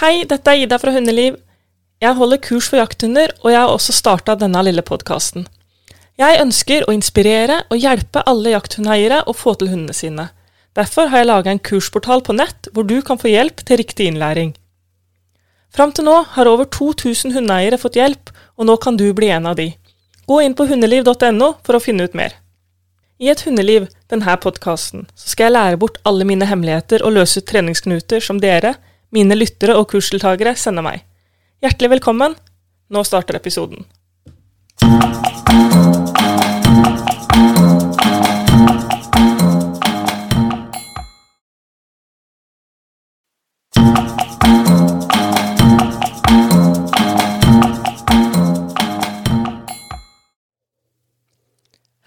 Hei, dette er Ida fra Hundeliv. Jeg holder kurs for jakthunder, og jeg har også starta denne lille podkasten. Jeg ønsker å inspirere og hjelpe alle jakthundeiere å få til hundene sine. Derfor har jeg laga en kursportal på nett hvor du kan få hjelp til riktig innlæring. Fram til nå har over 2000 hundeeiere fått hjelp, og nå kan du bli en av de. Gå inn på hundeliv.no for å finne ut mer. I Et hundeliv, denne podkasten, skal jeg lære bort alle mine hemmeligheter og løse ut treningsknuter som dere, mine lyttere og kursdeltakere, sender meg. Hjertelig velkommen. Nå starter episoden.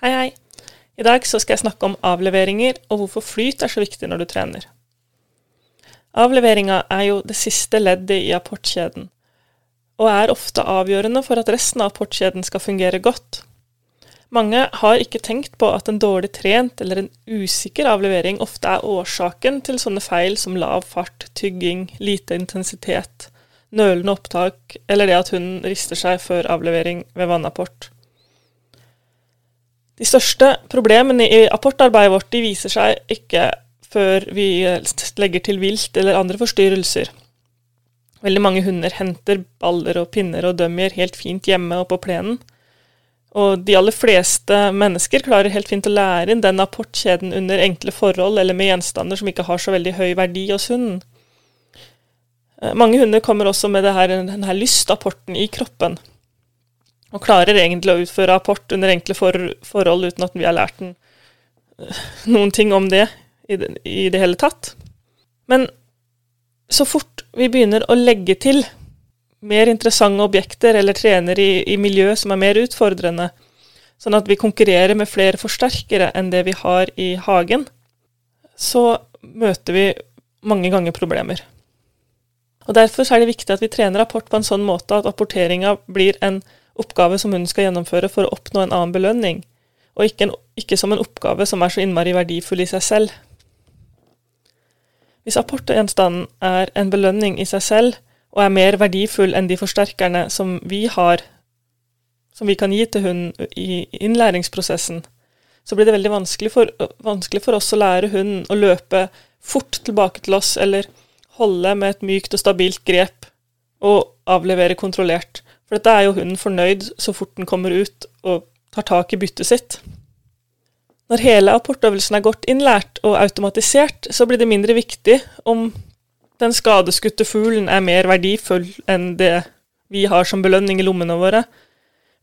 Hei, hei. I dag skal jeg snakke om avleveringer og hvorfor flyt er så viktig når du trener. Avleveringa er jo det siste leddet i apportkjeden, og er ofte avgjørende for at resten av apportkjeden skal fungere godt. Mange har ikke tenkt på at en dårlig trent eller en usikker avlevering ofte er årsaken til sånne feil som lav fart, tygging, lite intensitet, nølende opptak eller det at hunden rister seg før avlevering ved vannapport. De største problemene i apportarbeidet vårt viser seg ikke før vi legger til vilt eller andre forstyrrelser. Veldig mange hunder henter baller og pinner og dømmer helt fint hjemme og på plenen. Og de aller fleste mennesker klarer helt fint å lære inn den apportkjeden under enkle forhold eller med gjenstander som ikke har så veldig høy verdi hos hunden. Eh, mange hunder kommer også med her, denne lystapporten i kroppen og klarer egentlig å utføre apport under enkle for forhold uten at vi har lært den eh, noen ting om det i, det i det hele tatt. Men så fort vi begynner å legge til mer interessante objekter eller trener i, i miljø som er mer utfordrende, sånn at vi konkurrerer med flere forsterkere enn det vi har i hagen, så møter vi mange ganger problemer. Og Derfor er det viktig at vi trener rapport på en sånn måte at apporteringa blir en oppgave som hun skal gjennomføre for å oppnå en annen belønning, og ikke, en, ikke som en oppgave som er så innmari verdifull i seg selv. Hvis apportgjenstanden er en belønning i seg selv, og er mer verdifull enn de forsterkerne som vi har, som vi kan gi til hunden i innlæringsprosessen, så blir det veldig vanskelig for, vanskelig for oss å lære hunden å løpe fort tilbake til oss, eller holde med et mykt og stabilt grep og avlevere kontrollert. For dette er jo hunden fornøyd så fort den kommer ut og tar tak i byttet sitt. Når hele apportøvelsen er godt innlært og automatisert, så blir det mindre viktig om den skadeskutte fuglen er mer verdifull enn det vi har som belønning i lommene våre.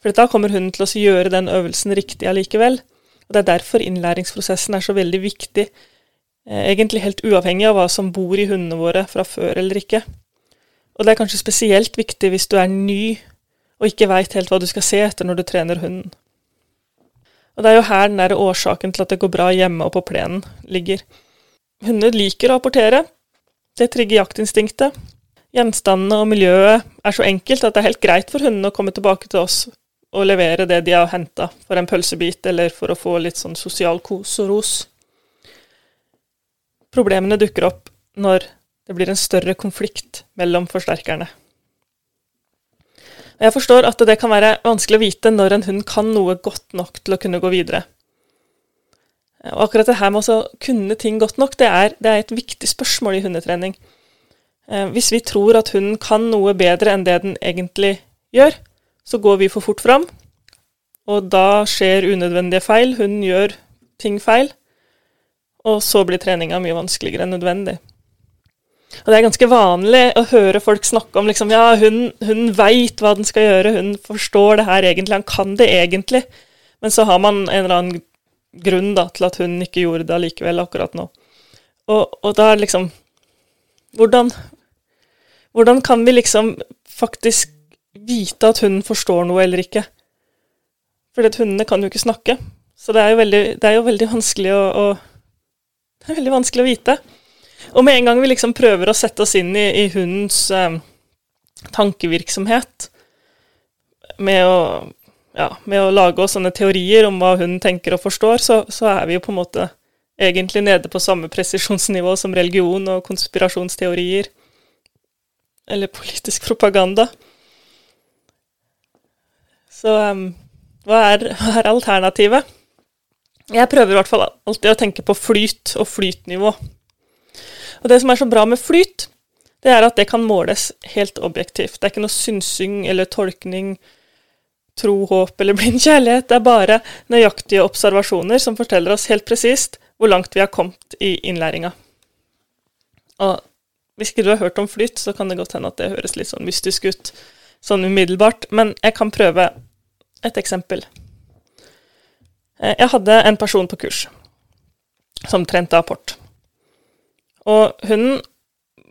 For da kommer hunden til å gjøre den øvelsen riktig allikevel. Og Det er derfor innlæringsprosessen er så veldig viktig, eh, egentlig helt uavhengig av hva som bor i hundene våre fra før eller ikke. Og det er kanskje spesielt viktig hvis du er ny og ikke veit helt hva du skal se etter når du trener hunden. Og det er jo her den der årsaken til at det går bra hjemme og på plenen, ligger. Hunder liker å apportere. Det trigger jaktinstinktet. Gjenstandene og miljøet er så enkelt at det er helt greit for hundene å komme tilbake til oss og levere det de har henta for en pølsebit, eller for å få litt sånn sosial kos og ros. Problemene dukker opp når det blir en større konflikt mellom forsterkerne. Jeg forstår at det kan være vanskelig å vite når en hund kan noe godt nok til å kunne gå videre. Og akkurat det her med å kunne ting godt nok, det er, det er et viktig spørsmål i hundetrening. Eh, hvis vi tror at hunden kan noe bedre enn det den egentlig gjør, så går vi for fort fram, og da skjer unødvendige feil. Hunden gjør ting feil, og så blir treninga mye vanskeligere enn nødvendig. Og det er ganske vanlig å høre folk snakke om liksom, ja, hun, hun veit hva den skal gjøre, hun forstår det her egentlig, han kan det egentlig. Men så har man en eller annen grunn da, til at hun ikke gjorde det allikevel akkurat nå. Og, og da er liksom hvordan, hvordan kan vi liksom faktisk vite at hunden forstår noe eller ikke? Fordi hundene kan jo ikke snakke. Så det er jo veldig, er jo veldig vanskelig å, å Det er veldig vanskelig å vite. Og med en gang vi liksom prøver å sette oss inn i, i hundens eh, tankevirksomhet med å, ja, med å, lage oss sånne teorier om hva hunden tenker og forstår, så, så, er vi jo på en måte egentlig nede på samme presisjonsnivå som religion og konspirasjonsteorier. eller politisk propaganda. Så um, hva, er, hva er alternativet? Jeg prøver i hvert fall alltid å tenke på flyt og flytnivå. Og det som er så bra med flyt, det er at det kan måles helt objektivt. Det er ikke noe synsing eller tolkning, tro, håp eller blind kjærlighet. Det er bare nøyaktige observasjoner som forteller oss helt presist hvor langt vi har kommet i innlæringa. Og hvis ikke du har hørt om flyt, så kan det godt hende at det høres litt sånn mystisk ut sånn umiddelbart, men jeg kan prøve et eksempel. Eh, jeg hadde en person på kurs som trente apport. Og hun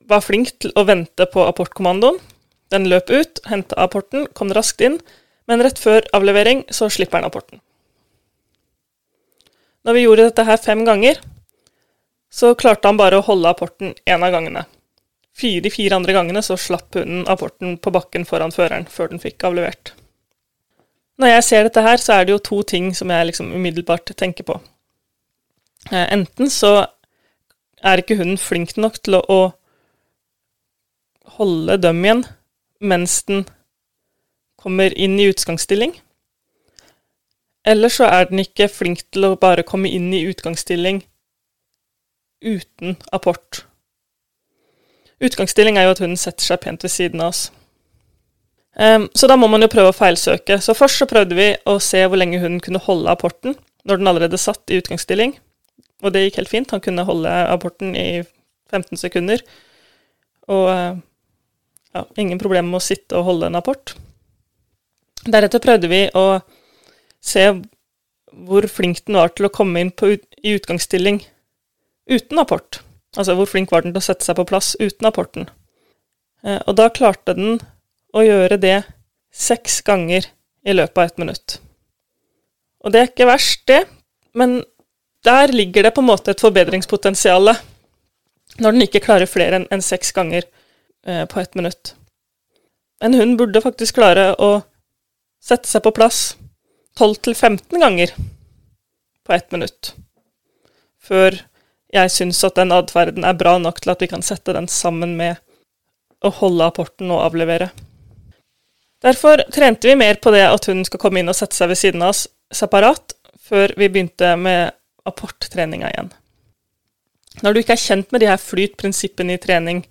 var flink til å vente på apportkommandoen. Den løp ut, henta apporten, kom raskt inn, men rett før avlevering så slipper han apporten. Når vi gjorde dette her fem ganger, så klarte han bare å holde apporten én av gangene. Fire, de fire andre gangene så slapp hunden apporten på bakken foran føreren før den fikk avlevert. Når jeg ser dette her, så er det jo to ting som jeg liksom umiddelbart tenker på. Eh, enten så er ikke hunden flink nok til å, å holde dem igjen mens den kommer inn i utgangsstilling. Eller så er den ikke flink til å bare komme inn i utgangsstilling uten apport. Utgangsstilling er jo at hunden setter seg pent ved siden av oss. Um, så da må man jo prøve å feilsøke. Så først så prøvde vi å se hvor lenge hunden kunne holde apporten når den allerede satt i utgangsstilling. Og det gikk helt fint. Han kunne holde apporten i 15 sekunder. Og eh, ja, ingen problemer med å sitte og holde en apport. Deretter prøvde vi å se hvor flink den var til å komme inn på, i utgangsstilling uten apport. Altså hvor flink var den til å sette seg på plass uten apporten. Eh, og da klarte den å gjøre det seks ganger i løpet av ett minutt. Og det er ikke verst, det, men der ligger det på en måte et forbedringspotensial når den ikke klarer flere enn seks ganger eh, på ett minutt. En hund burde faktisk klare å sette seg på plass 12-15 ganger på ett minutt før jeg syns at den atferden er bra nok til at vi kan sette den sammen med å holde apporten og avlevere. Derfor trente vi mer på det at hunden skal komme inn og sette seg ved siden av oss separat, før vi begynte med apporttreninga igjen. Når du ikke er kjent med de her flytprinsippene i trening,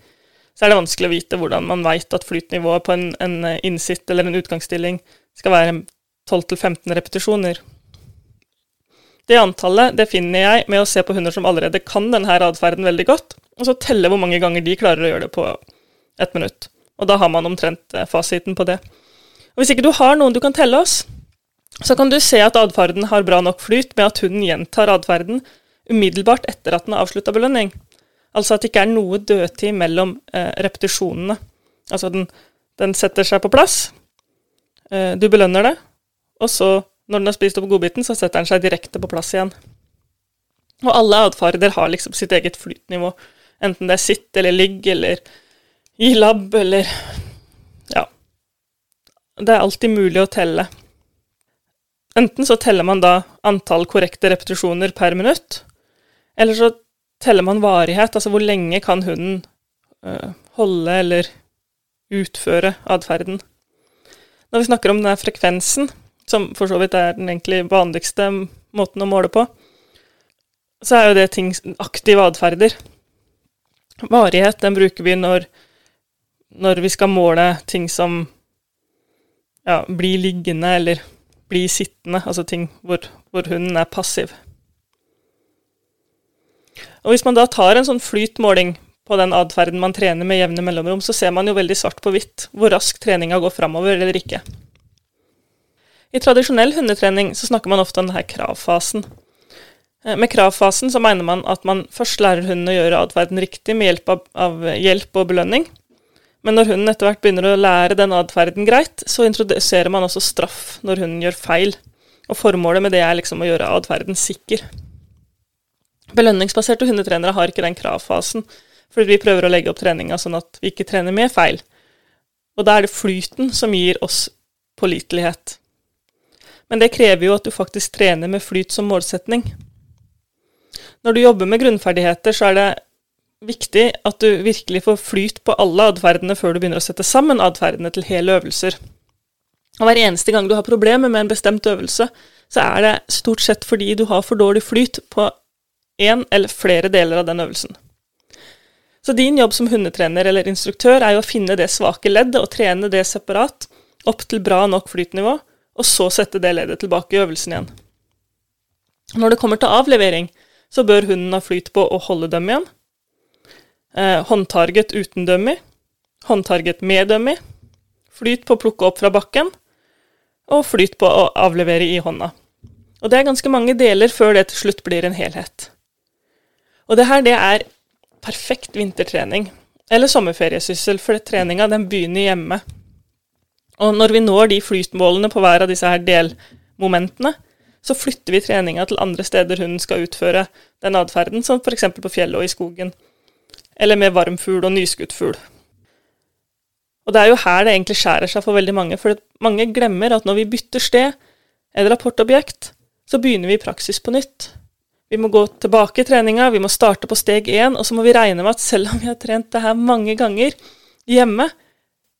så er det vanskelig å vite hvordan man veit at flytnivået på en, en innsitt eller en utgangsstilling skal være 12-15 repetisjoner. Det antallet det finner jeg med å se på hunder som allerede kan denne atferden veldig godt, og så telle hvor mange ganger de klarer å gjøre det på ett minutt. Og da har man omtrent eh, fasiten på det. Og Hvis ikke du har noen du kan telle oss, så kan du se at atferden har bra nok flyt med at hunden gjentar atferden umiddelbart etter at den har avslutta belønning. Altså at det ikke er noe dødtid mellom eh, repetisjonene. Altså den, den, setter seg på plass, eh, du belønner det, og så når den har spist opp godbiten, så setter den seg direkte på plass igjen. Og alle atferder har liksom sitt eget flytnivå, enten det er sitt eller ligg eller i lab eller Ja. Det er alltid mulig å telle. Enten så teller man da antall korrekte repetisjoner per minutt, eller så teller man varighet, altså hvor lenge kan hunden øh, holde eller utføre atferden. Når vi snakker om denne frekvensen, som for så vidt er den egentlig vanligste måten å måle på, så er jo det ting, aktive atferder. Varighet den bruker vi når, når vi skal måle ting som ja, blir liggende eller blir sittende, altså ting hvor, hvor hunden er passiv. Og Hvis man da tar en sånn flytmåling på den atferden man trener med jevne mellomrom, så ser man jo veldig svart på hvitt hvor raskt treninga går framover eller ikke. I tradisjonell hundetrening så snakker man ofte om denne kravfasen. Eh, med kravfasen så mener man at man først lærer hunden å gjøre atferden riktig med hjelp av, av, hjelp og belønning. Men når hunden etter hvert begynner å lære den atferden greit, så introduserer man også straff når hunden gjør feil. Og formålet med det er liksom å gjøre atferden sikker. Belønningsbaserte hundetrenere har ikke den kravfasen, fordi vi prøver å legge opp treninga sånn at vi ikke trener med feil. Og da er det flyten som gir oss pålitelighet. Men det krever jo at du faktisk trener med flyt som målsetning. Når du jobber med grunnferdigheter, så er det viktig at du virkelig får flyt på alle atferdene før du begynner å sette sammen atferdene til hele øvelser. Og hver eneste gang du har problemer med en bestemt øvelse, så er det stort sett fordi du har for dårlig flyt på én eller flere deler av den øvelsen. Så din jobb som hundetrener eller instruktør er jo å finne det svake leddet og trene det separat opp til bra nok flytnivå, og så sette det leddet tilbake i øvelsen igjen. Når det kommer til avlevering, så bør hunden ha flyt på å holde dem igjen. Eh, håndtarget uten dummy. Håndtarget med dummy. Flyt på å plukke opp fra bakken. Og flyt på å avlevere i hånda. Og det er ganske mange deler før det til slutt blir en helhet. Og det her, det er perfekt vintertrening. Eller sommerferiesyssel, for treninga den begynner hjemme. Og når vi når de flytmålene på hver av disse her delmomentene, så flytter vi treninga til andre steder hunden skal utføre den atferden, som f.eks. på fjellet og i skogen. Eller med varmfugl og nyskutt fugl. Og det er jo her det egentlig skjærer seg for veldig mange, for mange glemmer at når vi bytter sted eller rapportobjekt, så begynner vi i praksis på nytt. Vi må gå tilbake i treninga, vi må starte på steg én, og så må vi regne med at selv om vi har trent det her mange ganger hjemme,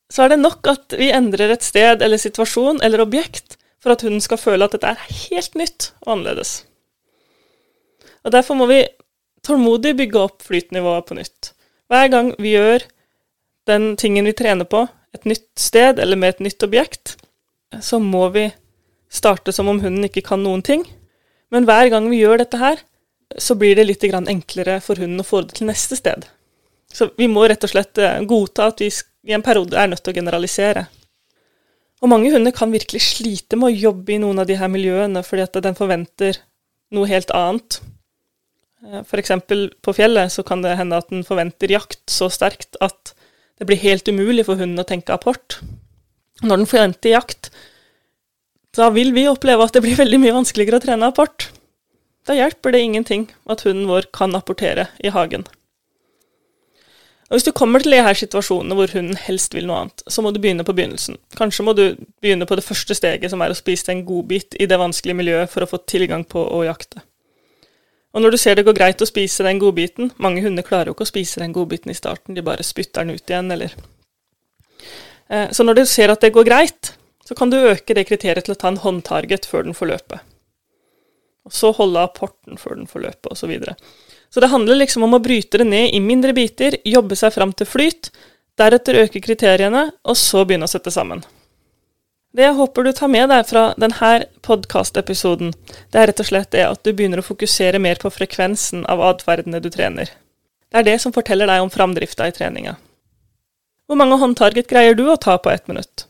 så er det nok at vi endrer et sted eller situasjon eller objekt for at hunden skal føle at dette er helt nytt og annerledes. Og Derfor må vi tålmodig bygge opp flytnivået på nytt. Hver gang vi gjør den tingen vi trener på, et nytt sted eller med et nytt objekt, så må vi starte som om hunden ikke kan noen ting. Men hver gang vi gjør dette her, så blir det litt enklere for hunden å få det til neste sted. Så vi må rett og slett eh, godta at vi i en periode er nødt til å generalisere. Og mange hunder kan virkelig slite med å jobbe i noen av de her miljøene fordi at den forventer noe helt annet. Eh, F.eks. på fjellet så kan det hende at den forventer jakt så sterkt at det blir helt umulig for hunden å tenke apport. Når den forventer jakt, da vil vi oppleve at det blir veldig mye vanskeligere å trene apport. Da hjelper det ingenting at hunden vår kan apportere i hagen. Og Hvis du kommer til her situasjonene hvor hunden helst vil noe annet, så må du begynne på begynnelsen. Kanskje må du begynne på det første steget, som er å spise en godbit i det vanskelige miljøet for å få tilgang på å jakte. Og når du ser det går greit å spise den godbiten Mange hunder klarer jo ikke å spise den godbiten i starten, de bare spytter den ut igjen, eller eh, Så når du ser at det går greit, så kan du øke det kriteriet til å ta en håndtarget før den får løpe. Og så holde apporten før den får løpe, osv. Så, videre. Så det handler liksom om å bryte det ned i mindre biter, jobbe seg fram til flyt, deretter øke kriteriene, og så begynne å sette sammen. Det jeg håper du tar med deg fra denne podkastepisoden, det er rett og slett det at du begynner å fokusere mer på frekvensen av atferdene du trener. Det er det som forteller deg om framdrifta i treninga. Hvor mange håndtarget greier du å ta på ett minutt?